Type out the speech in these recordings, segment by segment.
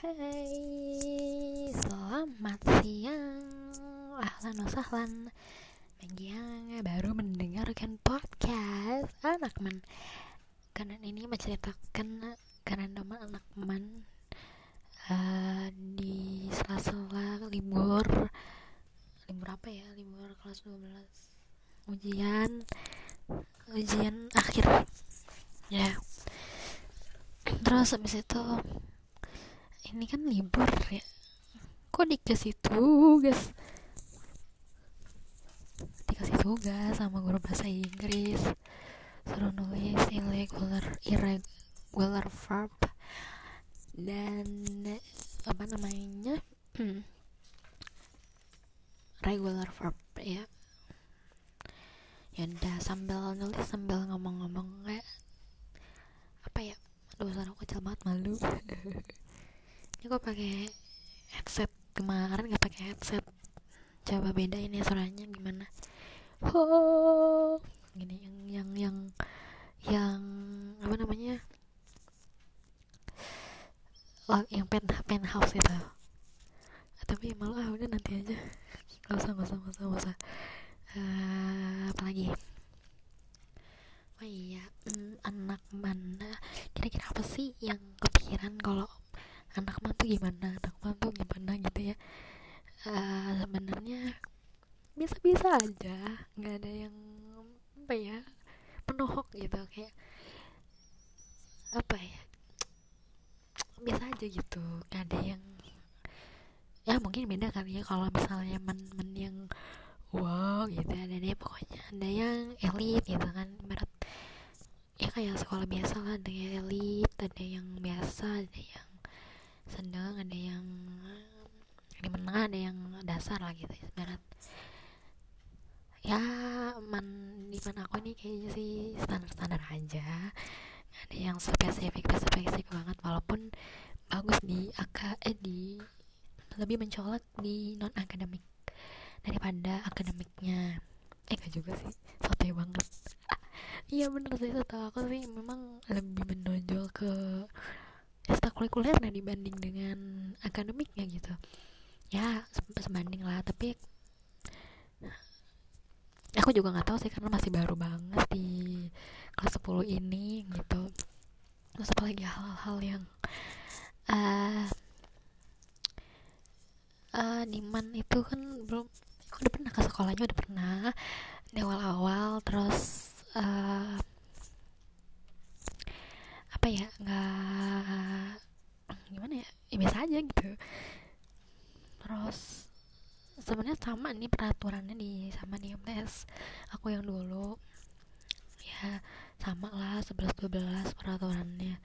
Hai, selamat siang. Ahlan wa sahlan. Bagi yang baru mendengarkan podcast Anak man Karena ini menceritakan nama anak man uh, Di sela-sela libur Libur apa ya? Libur kelas 12 Ujian Ujian akhir. Ya. Terus habis itu ini kan libur ya. Kok dikasih tugas? Dikasih tugas sama guru bahasa Inggris. Suruh nulis irregular irregular verb. Dan apa namanya? Regular verb ya. Ya udah sambil nulis sambil ngomong-ngomong kayak apa ya? Aduh suara kecil banget malu ini kok pakai headset? Kemarin nggak pakai headset. Coba bedain ya suaranya gimana. Oh gini yang yang yang yang apa namanya? Oh, yang pen penthouse itu. Ah, tapi malu ah udah nanti aja. Nggak usah nggak usah nggak usah nggak usah. Uh, apa lagi? Oh iya mm, anak mana? Kira-kira apa sih yang kepikiran kalau anak mantu gimana anak mantu gimana gitu ya. Uh, sebenarnya bisa-bisa aja nggak ada yang apa ya penohok gitu kayak apa ya biasa aja gitu nggak ada yang ya mungkin beda kali ya kalau misalnya men-men yang wow gitu ada deh pokoknya ada yang elit gitu kan berat ya kayak sekolah biasa lah ada yang elit ada yang biasa ada yang sedang ada yang di menengah ada yang dasar lah gitu ibarat. Ya man di mana aku nih kayaknya sih standar standar aja ada yang spesifik spesifik banget walaupun bagus di aka eh di lebih mencolok di non akademik daripada akademiknya. Eh gak juga sih sotoy banget. Iya bener sih setahu aku sih memang lebih menonjol ke ekstrakurikulernya dibanding dengan akademiknya gitu. Ya sebanding lah tapi aku juga nggak tahu sih karena masih baru banget di kelas 10 ini gitu. Terus apalagi hal-hal yang uh, uh, Niman itu kan belum udah pernah ke sekolahnya udah pernah di awal-awal terus uh, apa ya nggak gimana ya, ya biasa aja gitu. Terus sebenarnya sama nih peraturannya di sama di MTS aku yang dulu ya sama lah 11 12 peraturannya.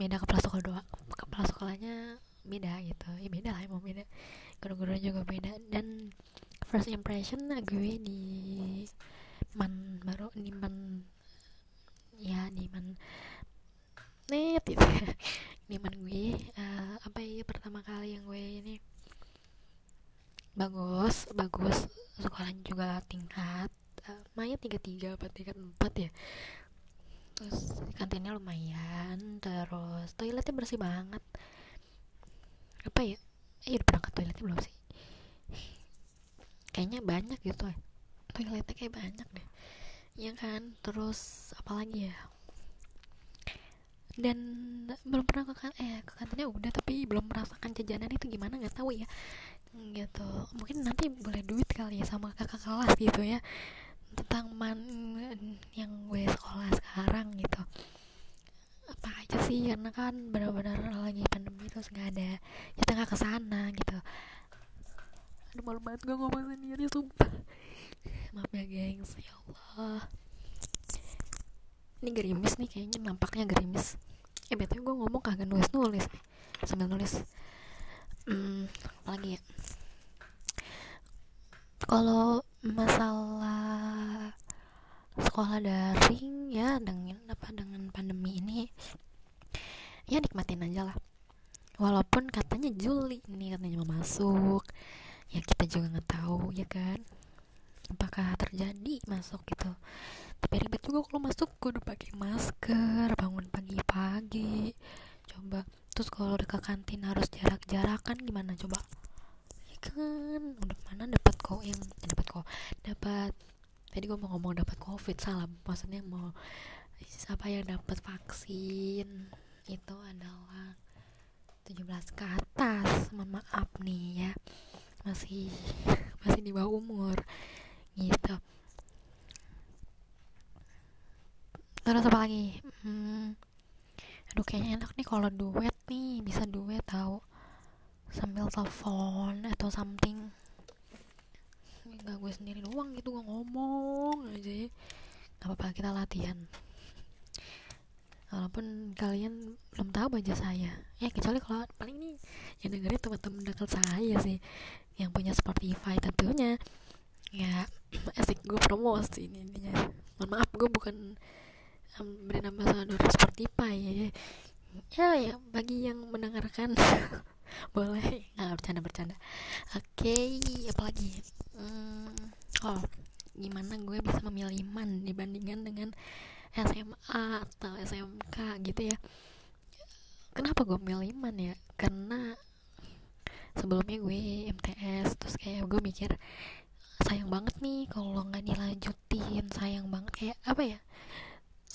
Beda kepala sekolah doa kepala sekolahnya beda gitu. Ya beda lah emang beda. Guru-gurunya juga beda. Dan first impression gue di man baru di man ya Diman net gitu. Ya Diman gue uh, apa ya pertama kali yang gue ini bagus bagus. Sekolahnya juga tingkat uh, Maya tiga tiga apa tingkat empat ya. Terus kantinnya lumayan terus toiletnya bersih banget. Apa ya? Eh udah pernah ke toiletnya belum sih? Kayaknya banyak gitu ya toiletnya kayak banyak deh ya kan? Terus apalagi ya? Dan belum pernah ke kan eh ke kantinnya udah tapi belum merasakan jajanan itu gimana nggak tahu ya. Gitu. Mungkin nanti boleh duit kali ya sama kakak kelas gitu ya tentang man yang gue sekolah sekarang gitu. Apa aja sih karena kan benar-benar lagi pandemi terus nggak ada kita nggak ke sana gitu. Aduh malu banget gue ngomong sendiri sumpah. Maaf ya gengs. Ya Allah ini gerimis nih kayaknya nampaknya gerimis. Eh betul gue ngomong kagak nulis nulis sambil nulis. Hmm, lagi ya? Kalau masalah sekolah daring ya dengan apa dengan pandemi ini ya nikmatin aja lah. Walaupun katanya Juli ini katanya mau masuk ya kita juga nggak tahu ya kan apakah terjadi? Masuk gitu. Tapi ribet juga kalau masuk. Gue udah pakai masker bangun pagi-pagi. Coba. Terus kalau udah ke kantin harus jarak-jarakan gimana coba? Ya kan? Udah mana dapat kok yang dapat kok dapat. Tadi gue mau ngomong dapat covid salah maksudnya mau siapa yang dapat vaksin. Itu adalah 17 ke atas. Mohon maaf nih ya. Masih masih di bawah umur gitu terus apa lagi. Hmm, aduh kayaknya enak nih kalau duet nih. Bisa duet tahu sambil telepon atau something. Nggak gue sendiri doang gitu gue ngomong aja ya. Nggak apa-apa kita latihan. Walaupun kalian belum tahu aja saya. Ya kecuali kalau paling nih yang dengerin teman-teman dekat saya sih yang punya Spotify tentunya. Ya asik gue promosi ini intinya mohon maaf gue bukan um, brand ambassador Spotify ya ya. Ya bagi yang mendengarkan. Boleh. Nggak bercanda bercanda. Oke okay, apalagi hmm, oh gimana gue bisa memilih man dibandingkan dengan SMA atau SMK gitu ya? Kenapa gue milih iman ya? Karena sebelumnya gue MTS terus kayak gue mikir sayang banget nih kalau nggak dilanjutin sayang banget. Kayak apa ya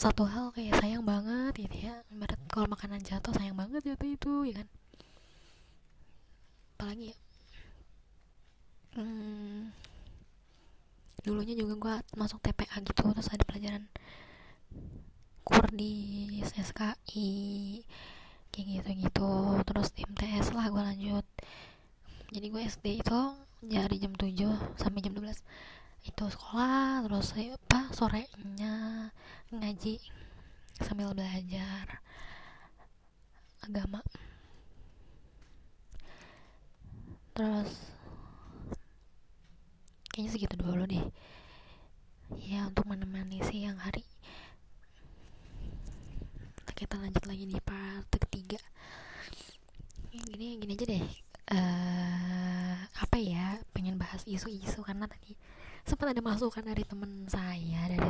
satu hal kayak sayang banget gitu ya. Barat kalau makanan jatuh sayang banget jatuh itu ya kan? Apalagi ya? Hmm, dulunya juga gue masuk TPA gitu terus ada pelajaran kurdis SKI kayak gitu gitu terus di MTS lah gue lanjut. Jadi gue SD itu dari jam 7 sampai jam 12 itu sekolah terus apa sorenya ngaji sambil belajar agama. Terus kayaknya segitu dulu deh. Ya untuk menemani siang hari. Kita lanjut lagi di part ketiga. Gini gini aja deh. Uh, apa ya pengen bahas isu-isu karena tadi sempat ada masukan dari temen saya dari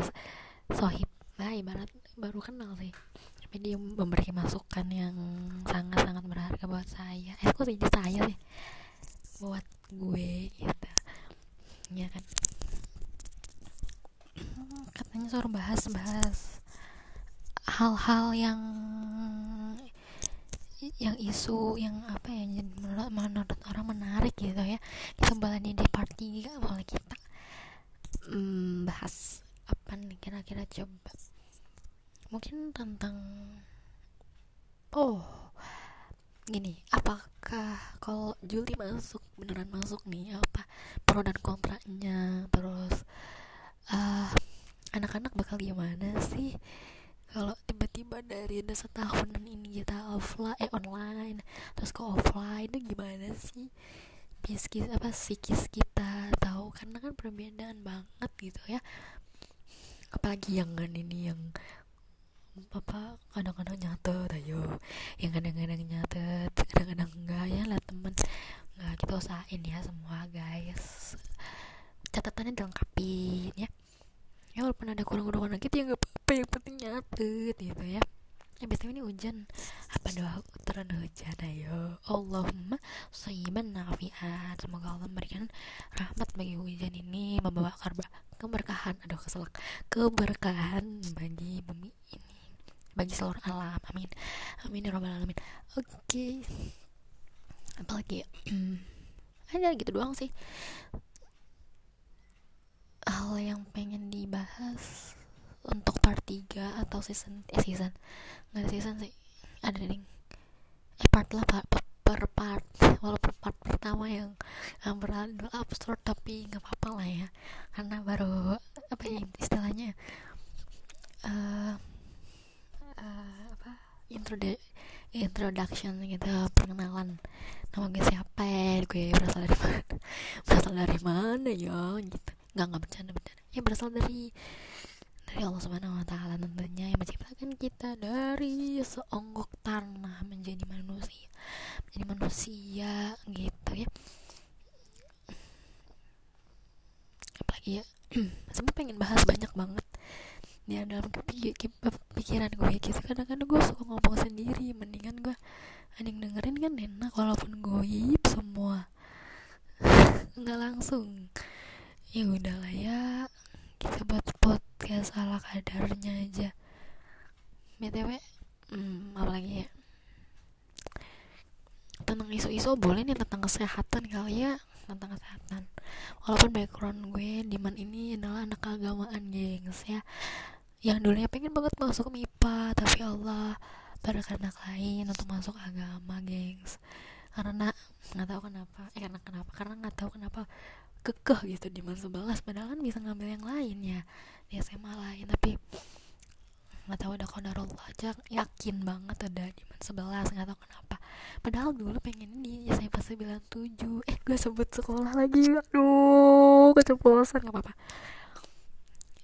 sohib lah ibarat baru kenal sih. Tapi dia memberi masukan yang sangat-sangat berharga buat saya. Eh kok sih saya sih? Buat gue gitu. Ya kan? Katanya suruh bahas-bahas hal-hal yang yang isu yang apa ya menurut, menurut orang menarik gitu ya. Kembali di part 3 boleh kita hmm, bahas apa nih kira-kira coba mungkin tentang oh gini apakah kalau Juli masuk beneran masuk nih apa pro dan kontranya terus uh, anak-anak bakal gimana sih? Kalau tiba-tiba dari udah setahunan ini kita offline eh online terus ke offline itu gimana sih? Psikis apa psikis kita tahu karena kan perbedaan banget gitu ya. Apalagi yang ini yang apa kadang-kadang nyatet ayo. Yang kadang-kadang nyatet kadang-kadang enggak. Ya lah temen. Nggak kita usahain ya semua guys. Catatannya dilengkapin ya. Ya walaupun ada kurang-kurangan gitu ya nggak apa-apa. Yang penting nyatet gitu ya. Ya biasanya ini hujan. Apa doa turun hujan ayo? Allahumma sayyiban nafiat. Semoga Allah memberikan rahmat bagi hujan ini membawa karba keberkahan. Aduh keselak. Keberkahan bagi bumi ini bagi seluruh alam. Amin. Amin ya robbal alamin. Oke. Okay. apalagi ya? Ada gitu doang sih. Hal yang pengen dibahas untuk part 3 atau season eh season. Nggak season sih. Ada ding. Eh part lah part, per part. Walaupun part pertama yang berlalu absurd tapi nggak apa-apa lah ya. Karena baru apa ya istilahnya uh, uh, apa? Introdu introduction gitu perkenalan. Nama gue siapa ya? Gue berasal dari mana? Berasal dari mana ya gitu. Nggak nggak bercanda bercanda. Ya berasal dari dari Allah Subhanahu Wa Taala tentunya yang menciptakan kita dari seonggok tanah menjadi manusia menjadi manusia gitu ya. Apalagi ya? Sebenarnya pengen bahas banyak banget di dalam pikiran gue gitu. Kadang-kadang gue suka ngomong sendiri. Mendingan gue anjing enak walaupun goib semua. Nggak langsung. Ya udahlah ya. Kita buat podcast ala kadarnya aja. Btw hmm, apalagi ya? Tentang isu-isu boleh nih tentang kesehatan kali ya tentang kesehatan. Walaupun background gue di man ini adalah anak keagamaan gengs ya. Yang dulunya pengen banget masuk MIPA tapi Allah berkehendak lain untuk masuk agama gengs. Karena nggak tahu kenapa eh karena kenapa karena nggak tahu kenapa kekeh gitu di 11 padahal kan bisa ngambil yang lain ya. Di SMA lain tapi nggak tahu ada kodarullah aja yakin banget ada di man 11 nggak tahu kenapa. Padahal dulu pengen di SMA 97 eh gue sebut sekolah lagi aduh keceplosan nggak apa-apa.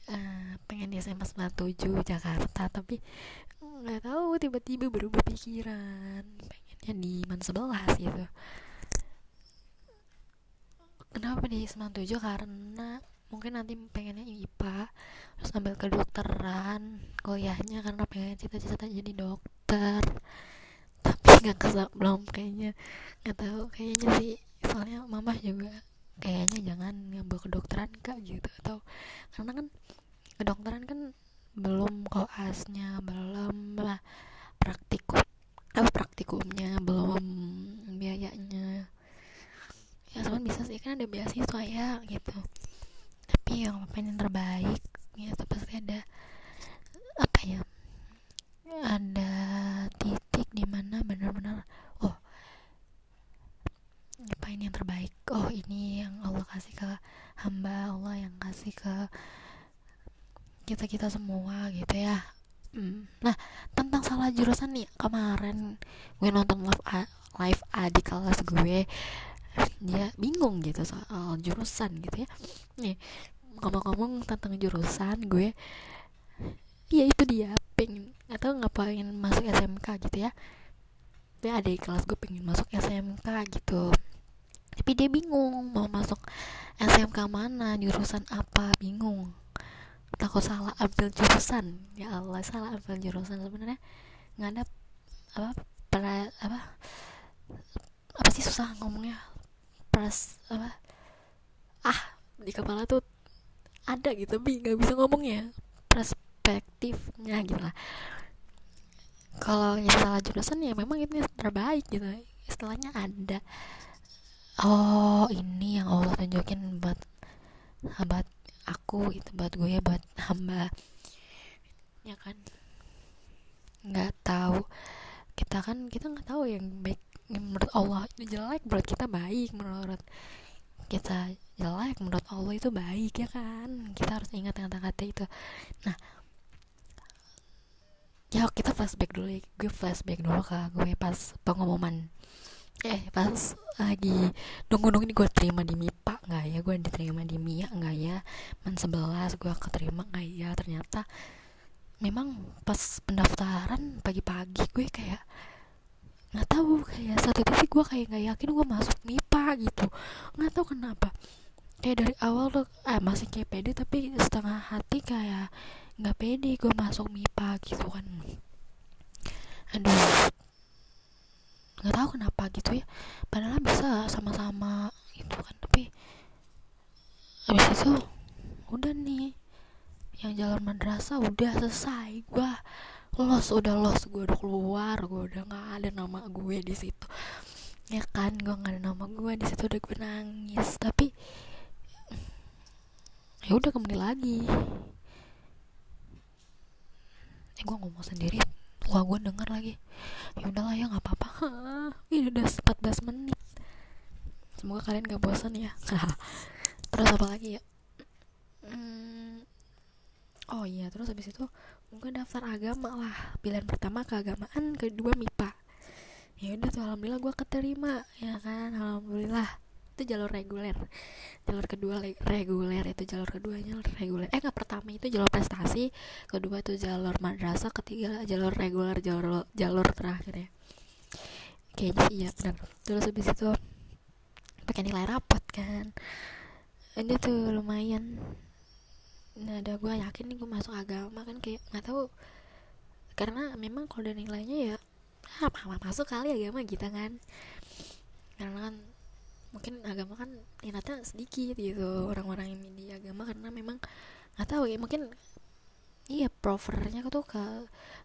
Uh, pengen di SMA 97 Jakarta tapi nggak tahu tiba-tiba berubah pikiran pengennya di man 11 gitu. Kenapa di 97 karena mungkin nanti pengennya IPA terus ambil kedokteran kuliahnya karena pengen cita-cita jadi dokter. Tapi nggak kesal belum kayaknya nggak tahu kayaknya sih soalnya mama juga kayaknya jangan ngambil kedokteran kak gitu. Atau karena kan kedokteran kan belum koasnya belum lah praktikum apa praktikumnya belum biayanya. Ya cuman bisa sih kan ada beasiswa ya gitu tapi yang pengen terbaik? Ya pasti ada apa ya ada titik di mana benar-benar oh apa ini yang terbaik? Oh ini yang Allah kasih ke hamba Allah yang kasih ke kita kita semua gitu ya. Hmm. nah tentang salah jurusan nih kemarin gue nonton live live A di kelas gue dia bingung gitu soal jurusan gitu ya. Nih ngomong-ngomong tentang jurusan gue ya itu dia pengen atau ngapain masuk SMK gitu ya. Dia ada di kelas gue pengen masuk SMK gitu. Tapi dia bingung mau masuk SMK mana jurusan apa bingung. Takut salah ambil jurusan. Ya Allah salah ambil jurusan sebenarnya. Nggak ada apa pra, apa apa sih susah ngomongnya? Pras apa ah di kepala tuh ada gitu tapi nggak bisa ngomongnya. Perspektifnya gitu lah. Kalau yang salah jurusan ya memang itu yang terbaik gitu. Istilahnya ada. Oh ini yang Allah tunjukin buat buat aku gitu buat gue ya buat hamba. Ya kan? Nggak tahu. Kita kan kita nggak tahu yang baik menurut Allah itu jelek menurut kita baik menurut kita jelek menurut Allah itu baik ya kan? Kita harus ingat kata-kata itu. Nah ya kita flashback dulu ya. gue flashback dulu ke gue pas pengumuman. Eh pas lagi nunggu-nunggu ini gue terima di MIPA nggak ya? Gue diterima di MIA nggak ya? Men 11 gue keterima nggak ya? Ternyata memang pas pendaftaran pagi-pagi gue kayak nggak tahu kayak satu titik gue kayak nggak yakin gue masuk MIPA gitu. Nggak tahu kenapa kayak dari awal tuh eh masih kayak pede tapi setengah hati kayak nggak pede gue masuk MIPA gitu kan. Aduh. Nggak tahu kenapa gitu ya. Padahal bisa sama-sama gitu kan tapi habis itu udah nih yang jalur madrasah udah selesai. Gue los udah los gue udah keluar gue udah nggak ada nama gue di situ. Ya kan gue nggak ada nama gue di situ udah gue nangis. Tapi ya udah kembali lagi. Eh gue ngomong sendiri. Wah gue denger lagi. Ya udahlah ya nggak apa-apa. Ini udah 14 menit. Semoga kalian gak bosan ya. Terus apa lagi ya? Hmm, oh iya terus habis itu mungkin daftar agama lah. Pilihan pertama keagamaan kedua MIPA ya udah tuh alhamdulillah gue keterima ya kan? Alhamdulillah itu jalur reguler. Jalur kedua reguler itu jalur keduanya reguler. Eh nggak pertama itu jalur prestasi kedua itu jalur madrasah ketiga jalur reguler jalur jalur terakhir ya. Kayaknya sih ya benar. Terus habis itu pakai nilai rapot kan. Ini tuh lumayan. Nah ada gue yakin nih gue masuk agama kan kayak nggak tahu. Karena memang kalau nilainya ya ah, masuk kali agama kita kan. Karena kan mungkin agama kan minatnya sedikit gitu orang-orang yang di agama karena memang nggak tahu ya mungkin iya provernya tuh ke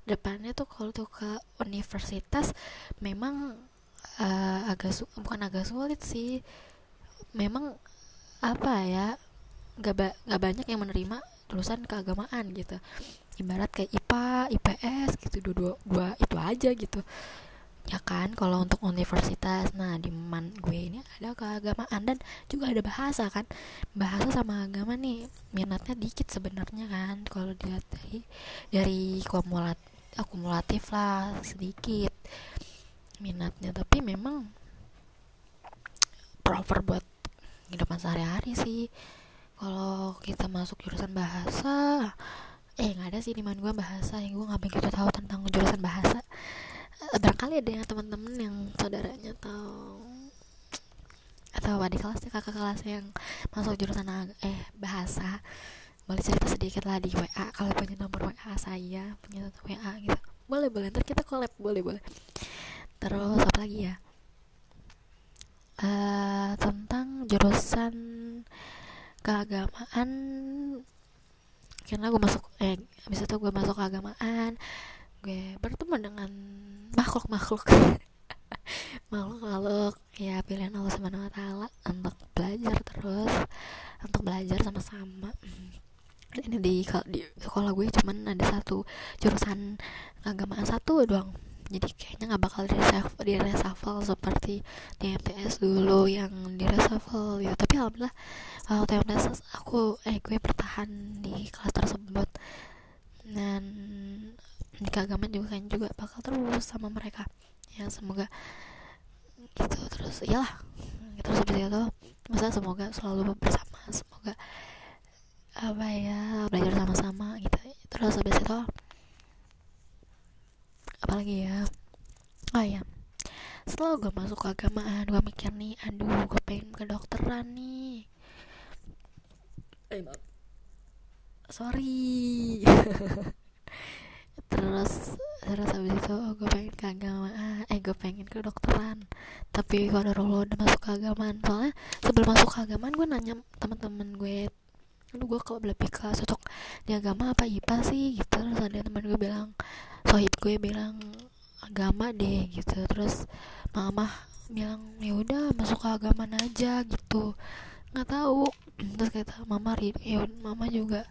depannya tuh kalau tuh ke universitas memang uh, agak su bukan agak sulit sih. Memang apa ya nggak ba nggak banyak yang menerima lulusan keagamaan gitu. Ibarat kayak IPA IPS gitu dua, dua, dua itu aja gitu ya kan kalau untuk universitas nah di man gue ini ada keagamaan dan juga ada bahasa kan. Bahasa sama agama nih minatnya dikit sebenarnya kan kalau dilihat dari dari kumulat akumulatif lah sedikit minatnya. Tapi memang proper buat kehidupan sehari-hari sih. Kalau kita masuk jurusan bahasa eh nggak ada sih di mana gue bahasa yang gue nggak begitu tahu tentang jurusan bahasa barangkali ada yang teman-teman yang saudaranya atau atau adik kelasnya kakak kelas yang masuk jurusan eh bahasa. Boleh cerita sedikit lah di WA kalau punya nomor WA saya punya WA gitu. Boleh boleh. Ntar kita collab boleh boleh. Terus apa lagi ya? Uh, tentang jurusan keagamaan. Karena gue masuk eh bisa itu gue masuk keagamaan. Gue bertemu dengan makhluk makhluk makhluk makhluk ya pilihan Allah subhanahu wa taala untuk belajar terus untuk belajar sama-sama. Ini di di sekolah gue cuman ada satu jurusan keagamaan satu doang. Jadi kayaknya nggak bakal di reshuffle, di reshuffle seperti di MTS dulu yang di reshuffle ya tapi alhamdulillah waktu MTS aku eh gue bertahan di kelas tersebut. Dan di keagamaan juga kan juga bakal terus sama mereka. Ya semoga gitu terus iyalah terus habis itu. Masa semoga selalu bersama semoga apa ya belajar sama-sama gitu. Terus habis itu apalagi ya? Oh ya setelah gue masuk ke agamaan gue mikir nih aduh gue pengen ke dokteran nih. Eh, sorry terus terus habis itu oh, gue pengen ke agama eh gue pengen ke dokteran. Tapi kalau udah udah masuk ke agamaan soalnya sebelum masuk ke agamaan gue nanya teman-teman gue lu gue kalau lebih ke cocok di agama apa IPA sih? Gitu. Terus ada teman gue bilang sohib gue bilang agama deh gitu. Terus mama bilang ya udah masuk ke agama aja gitu. Nggak tahu. Terus kata mama ya mama juga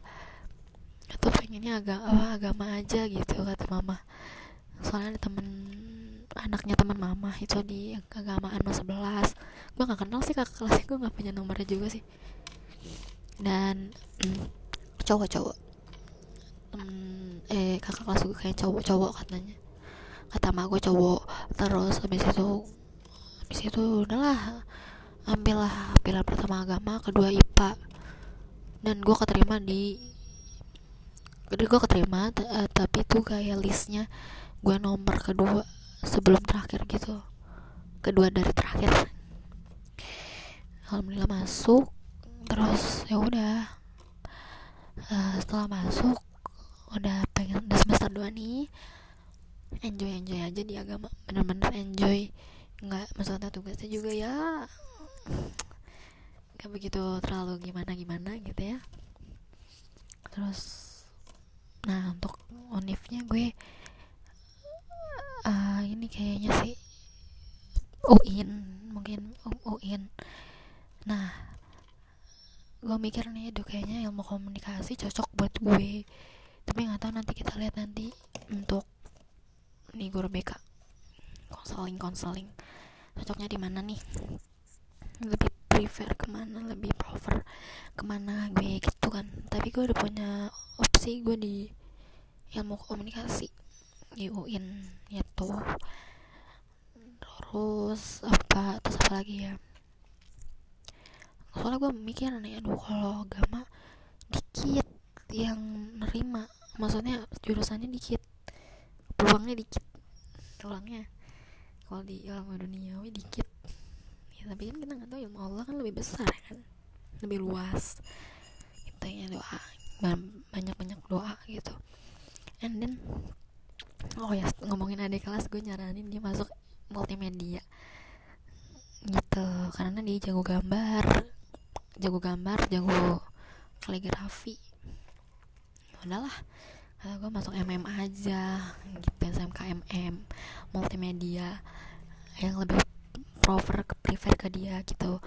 atau pengennya agak apa agama aja gitu kata mama. Soalnya ada temen anaknya teman mama itu di keagamaan mas 11 gue gak kenal sih kakak kelasnya. Gue gak punya nomornya juga sih. Dan cowok-cowok. Mm, eh kakak kelas gue kayak cowok-cowok katanya. Kata mak gue cowok. Terus habis itu habis itu udahlah ambillah pilihan pertama agama kedua IPA dan gue keterima di jadi gue keterima uh, tapi tuh kayak listnya gue nomor kedua sebelum terakhir gitu. Kedua dari terakhir. Alhamdulillah masuk terus ya udah. Uh, setelah masuk udah pengen udah semester dua nih. Enjoy enjoy aja di agama bener-bener enjoy. Nggak maksudnya tugasnya juga ya nggak begitu terlalu gimana gimana gitu ya. Terus nah untuk onifnya gue uh, ini kayaknya sih UIN mungkin UIN nah gue mikir nih aduh kayaknya ilmu komunikasi cocok buat gue. Tapi nggak tahu nanti kita lihat nanti untuk nih guru BK konseling konseling cocoknya di mana nih? Lebih prefer ke mana lebih prefer ke mana gue gitu kan. Tapi gue udah punya opsi gue di ilmu komunikasi. Di UIN itu terus apa terus apa lagi ya? Soalnya gue mikir nih aduh kalau agama dikit yang nerima. Maksudnya jurusannya dikit peluangnya dikit peluangnya kalau di ilmu duniawi dikit ya tapi kan kita nggak tahu ilmu Allah kan lebih besar kan? Lebih luas. Kita ya doa banyak banyak doa gitu. And then oh ya ngomongin adik kelas gue nyaranin dia masuk multimedia. Gitu karena dia jago gambar jago gambar jago kaligrafi. Ya udahlah uh, gue masuk MM aja gitu SMK MM multimedia. Yang lebih prefer ke prefer ke dia gitu.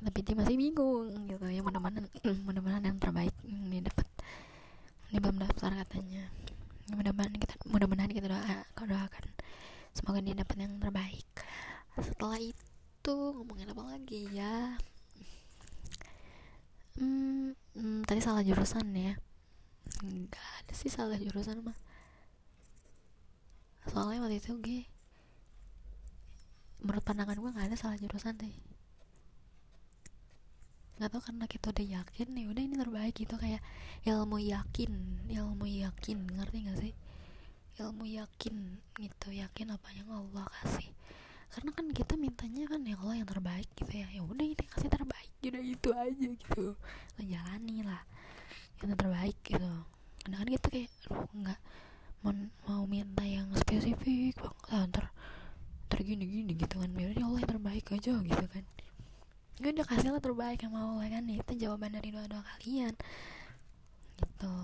Tapi dia masih bingung gitu ya mudah-mudahan mudah-mudahan yang terbaik ini dapat. Ini belum daftar katanya. Ya, mudah-mudahan kita mudah-mudahan kita doa doakan semoga dia dapat yang terbaik. Setelah itu ngomongin apa lagi ya? Hmm, hmm tadi salah jurusan ya? Nggak ada sih salah jurusan mah. Soalnya waktu itu gue menurut pandangan gue nggak ada salah jurusan deh. Nggak tau karena kita udah yakin nih udah ini terbaik gitu kayak ilmu yakin ilmu yakin ngerti gak sih? Ilmu yakin gitu yakin apa yang Allah kasih. Karena kan kita mintanya kan ya Allah yang terbaik gitu ya. Ya udah ini kasih terbaik udah itu aja gitu. Lo jalani lah yang terbaik gitu kadang kan kita kayak aduh nggak mau, mau minta yang spesifik bang ntar ntar gini gini gitu kan ya Allah yang terbaik aja gitu kan gue udah kasih lah terbaik yang mau kan itu jawaban dari doa doa kalian gitu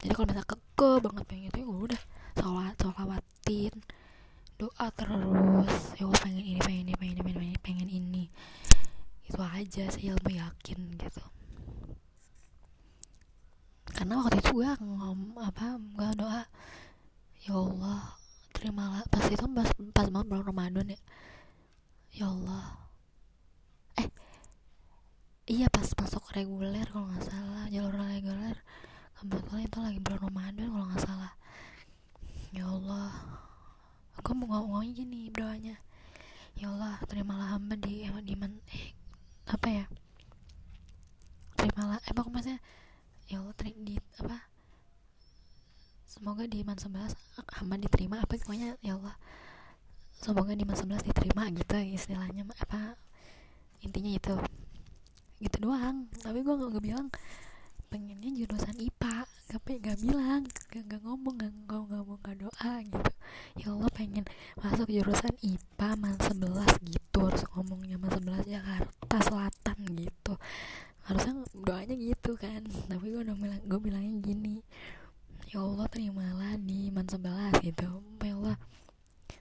jadi kalau misalnya keke banget pengen itu ya udah sholat sholawatin doa terus ya Allah pengen ini pengen ini pengen ini pengen ini pengen ini itu aja sih ilmu yakin gitu karena waktu itu gue ngom apa gue doa ya Allah terimalah pas itu pas pas banget bulan Ramadan ya ya Allah eh iya pas masuk reguler kalau nggak salah jalur reguler. Kebetulan itu lagi bulan Ramadan kalau nggak salah. Ya Allah. Aku mau ngomongnya gini doanya ya Allah terimalah hamba di di man, eh, apa ya? Terimalah eh pokoknya maksudnya? Ya Allah teri, di apa? Semoga di iman sebelas hamba diterima apa pokoknya ya Allah. Semoga di iman sebelas diterima gitu istilahnya apa? Intinya itu. Gitu doang. Tapi gue gak, bilang pengennya jurusan IPA tapi gak bilang gak, gak ngomong gak, gak ngomong gak doa gitu ya Allah pengen masuk jurusan IPA man 11 gitu harus ngomongnya man 11 Jakarta Selatan gitu. Harusnya doanya gitu kan tapi gue udah bilang gue bilangnya gini ya Allah terimalah di man sebelas gitu. Ya Allah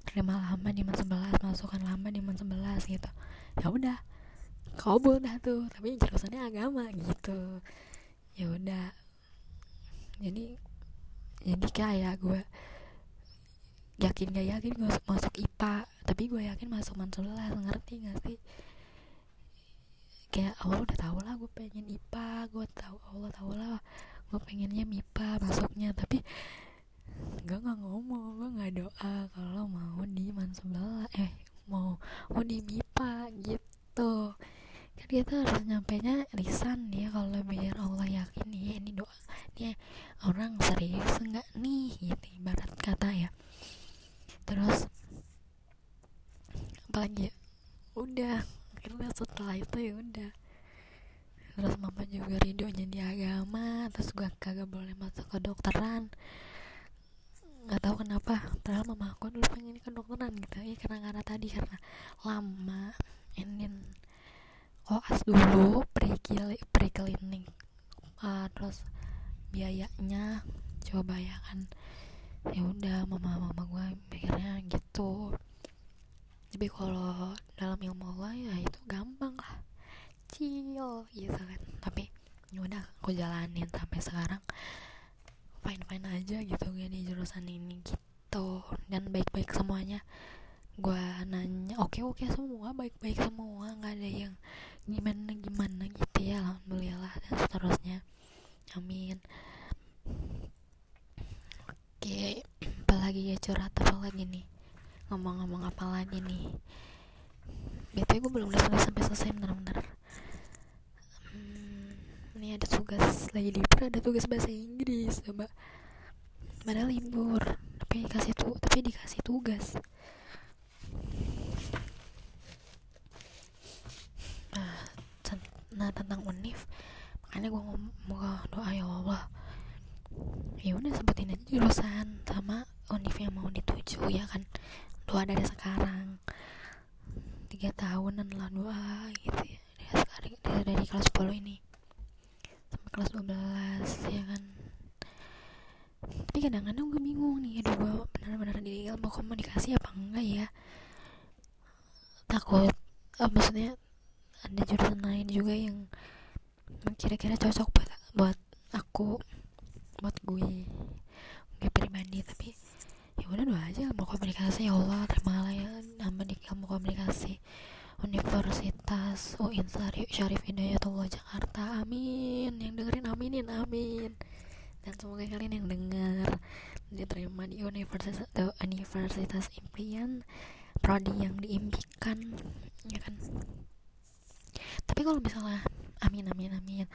terimalah hamba di man sebelas masukkan hamba di man sebelas gitu. Ya udah kabul dah tuh tapi jurusannya agama gitu. Ya udah jadi jadi kayak gue yakin gak yakin gue masuk IPA tapi gue yakin masuk man sebelas ngerti gak sih? Kayak Allah udah tau lah gue pengen IPA gue tau Allah tau lah. Gue pengennya MIPA masuknya. Tapi gue nggak ngomong gue nggak doa kalau mau di man sebelah eh mau mau di MIPA gitu. Kan kita harus nyampe nya lisan ya kalau biar Allah yakin ya ini doa dia orang serius enggak nih? Gitu ibarat kata ya terus apalagi ya? Udah akhirnya setelah itu ya udah. Terus mama juga ridhonya di agama terus gue kagak boleh masuk ke dokteran nggak tahu kenapa padahal mama aku dulu pengen ke dokteran gitu. Ya karena karena tadi karena lama ini koas dulu pre pre cleaning uh, terus biayanya coba ya kan ya udah mama mama gue mikirnya gitu. Tapi kalau dalam ilmu Allah ya itu gampang lah. Chill gitu kan. Tapi ya udah aku jalanin sampai sekarang. Fine fine aja gitu gue di jurusan ini gitu. Dan baik baik semuanya. Gue nanya oke okay, oke okay, semua baik baik semua. Nggak ada yang gimana gimana gitu ya. Alhamdulillah dan seterusnya. Amin okay. apalagi ya curhat apa lagi nih? Ngomong-ngomong apa lagi nih? Btw gue belum udah sampai selesai bener-bener hmm, ini ada tugas lagi libur ada tugas bahasa Inggris coba. Padahal libur tapi dikasih tuh tapi dikasih tugas. Nah, nah tentang unif makanya gue ngomong doa ya Allah ya udah sebutin aja jurusan sama univ yang mau dituju ya kan? Doa dari sekarang. Tiga tahunan lah doa gitu ya. Dari sekarang dari, dari kelas 10 ini. Sampai kelas 12 ya kan? Tapi kadang-kadang gue bingung nih aduh gue benar-benar di ilmu komunikasi apa enggak ya? Takut uh, maksudnya ada jurusan lain juga yang kira-kira cocok buat buat aku buat gue. Gue pribadi tapi ya udah doa aja ilmu komunikasi. Ya Allah terimalah ya nambah di ilmu komunikasi. Universitas UIN Syarif Hidayatullah Jakarta. Amin. Yang dengerin aminin amin. Dan semoga kalian yang dengar diterima di Universitas Universitas Impian prodi yang diimpikan ya kan? Tapi kalau misalnya amin amin amin.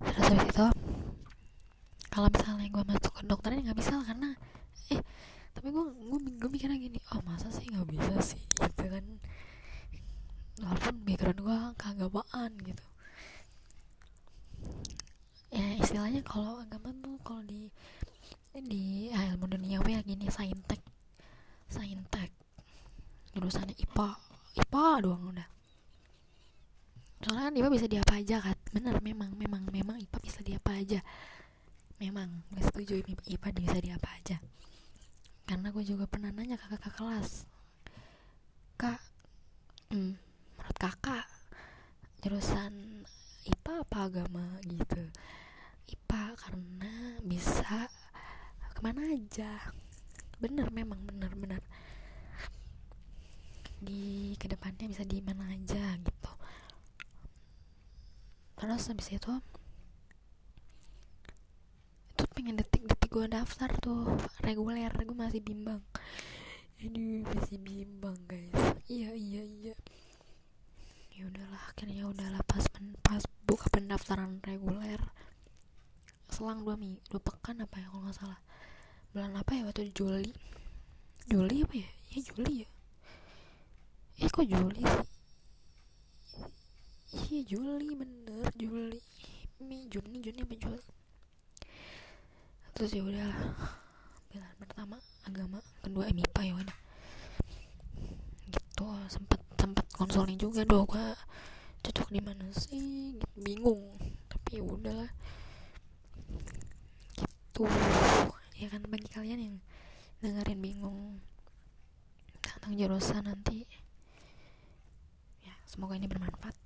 Terus habis itu kalau misalnya gue masuk ke dokternya nggak bisa karena eh tapi gue gue gue mikirnya gini oh masa sih nggak bisa sih? Gitu kan. Walaupun background gue kagak baan gitu. Ya istilahnya kalau agama tuh kalau di di ah, ilmu duniawi ya gini saintek. Saintek. Jurusannya IPA IPA doang udah. Soalnya kan IPA bisa di apa aja kan? Bener memang memang memang IPA bisa di apa aja memang gue setuju IPA bisa di apa aja. Karena gue juga pernah nanya ke kakak kelas. Kak hmm, menurut kakak jurusan IPA apa agama gitu? IPA karena bisa ke mana aja. Bener memang bener bener. Di ke depannya bisa di mana aja gitu. Terus habis itu pengen detik-detik gue daftar tuh reguler gue masih bimbang. Aduh masih bimbang guys. Iya iya iya. Ya udahlah akhirnya udahlah pas pas buka pendaftaran reguler selang dua mi dua pekan apa ya kalau nggak salah. Bulan apa ya waktu Juli. Juli apa ya? Ya Juli ya. Eh kok Juli sih? Iya Juli bener Juli. Mei Juni Juni apa Juli terus ya udah pilihan pertama agama. Kedua MIPA ya udah gitu sempet sempet konsolnya juga. Doh gua cocok di mana sih? Gitu, bingung. Tapi ya udah gitu. Ya kan bagi kalian yang dengerin bingung tentang jurusan nanti. Ya semoga ini bermanfaat.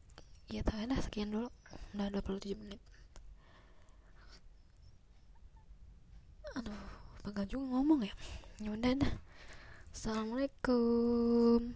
Ya tahu sekian dulu. Udah 27 menit aduh pegal juga ngomong ya. Ya udah dah. Assalamualaikum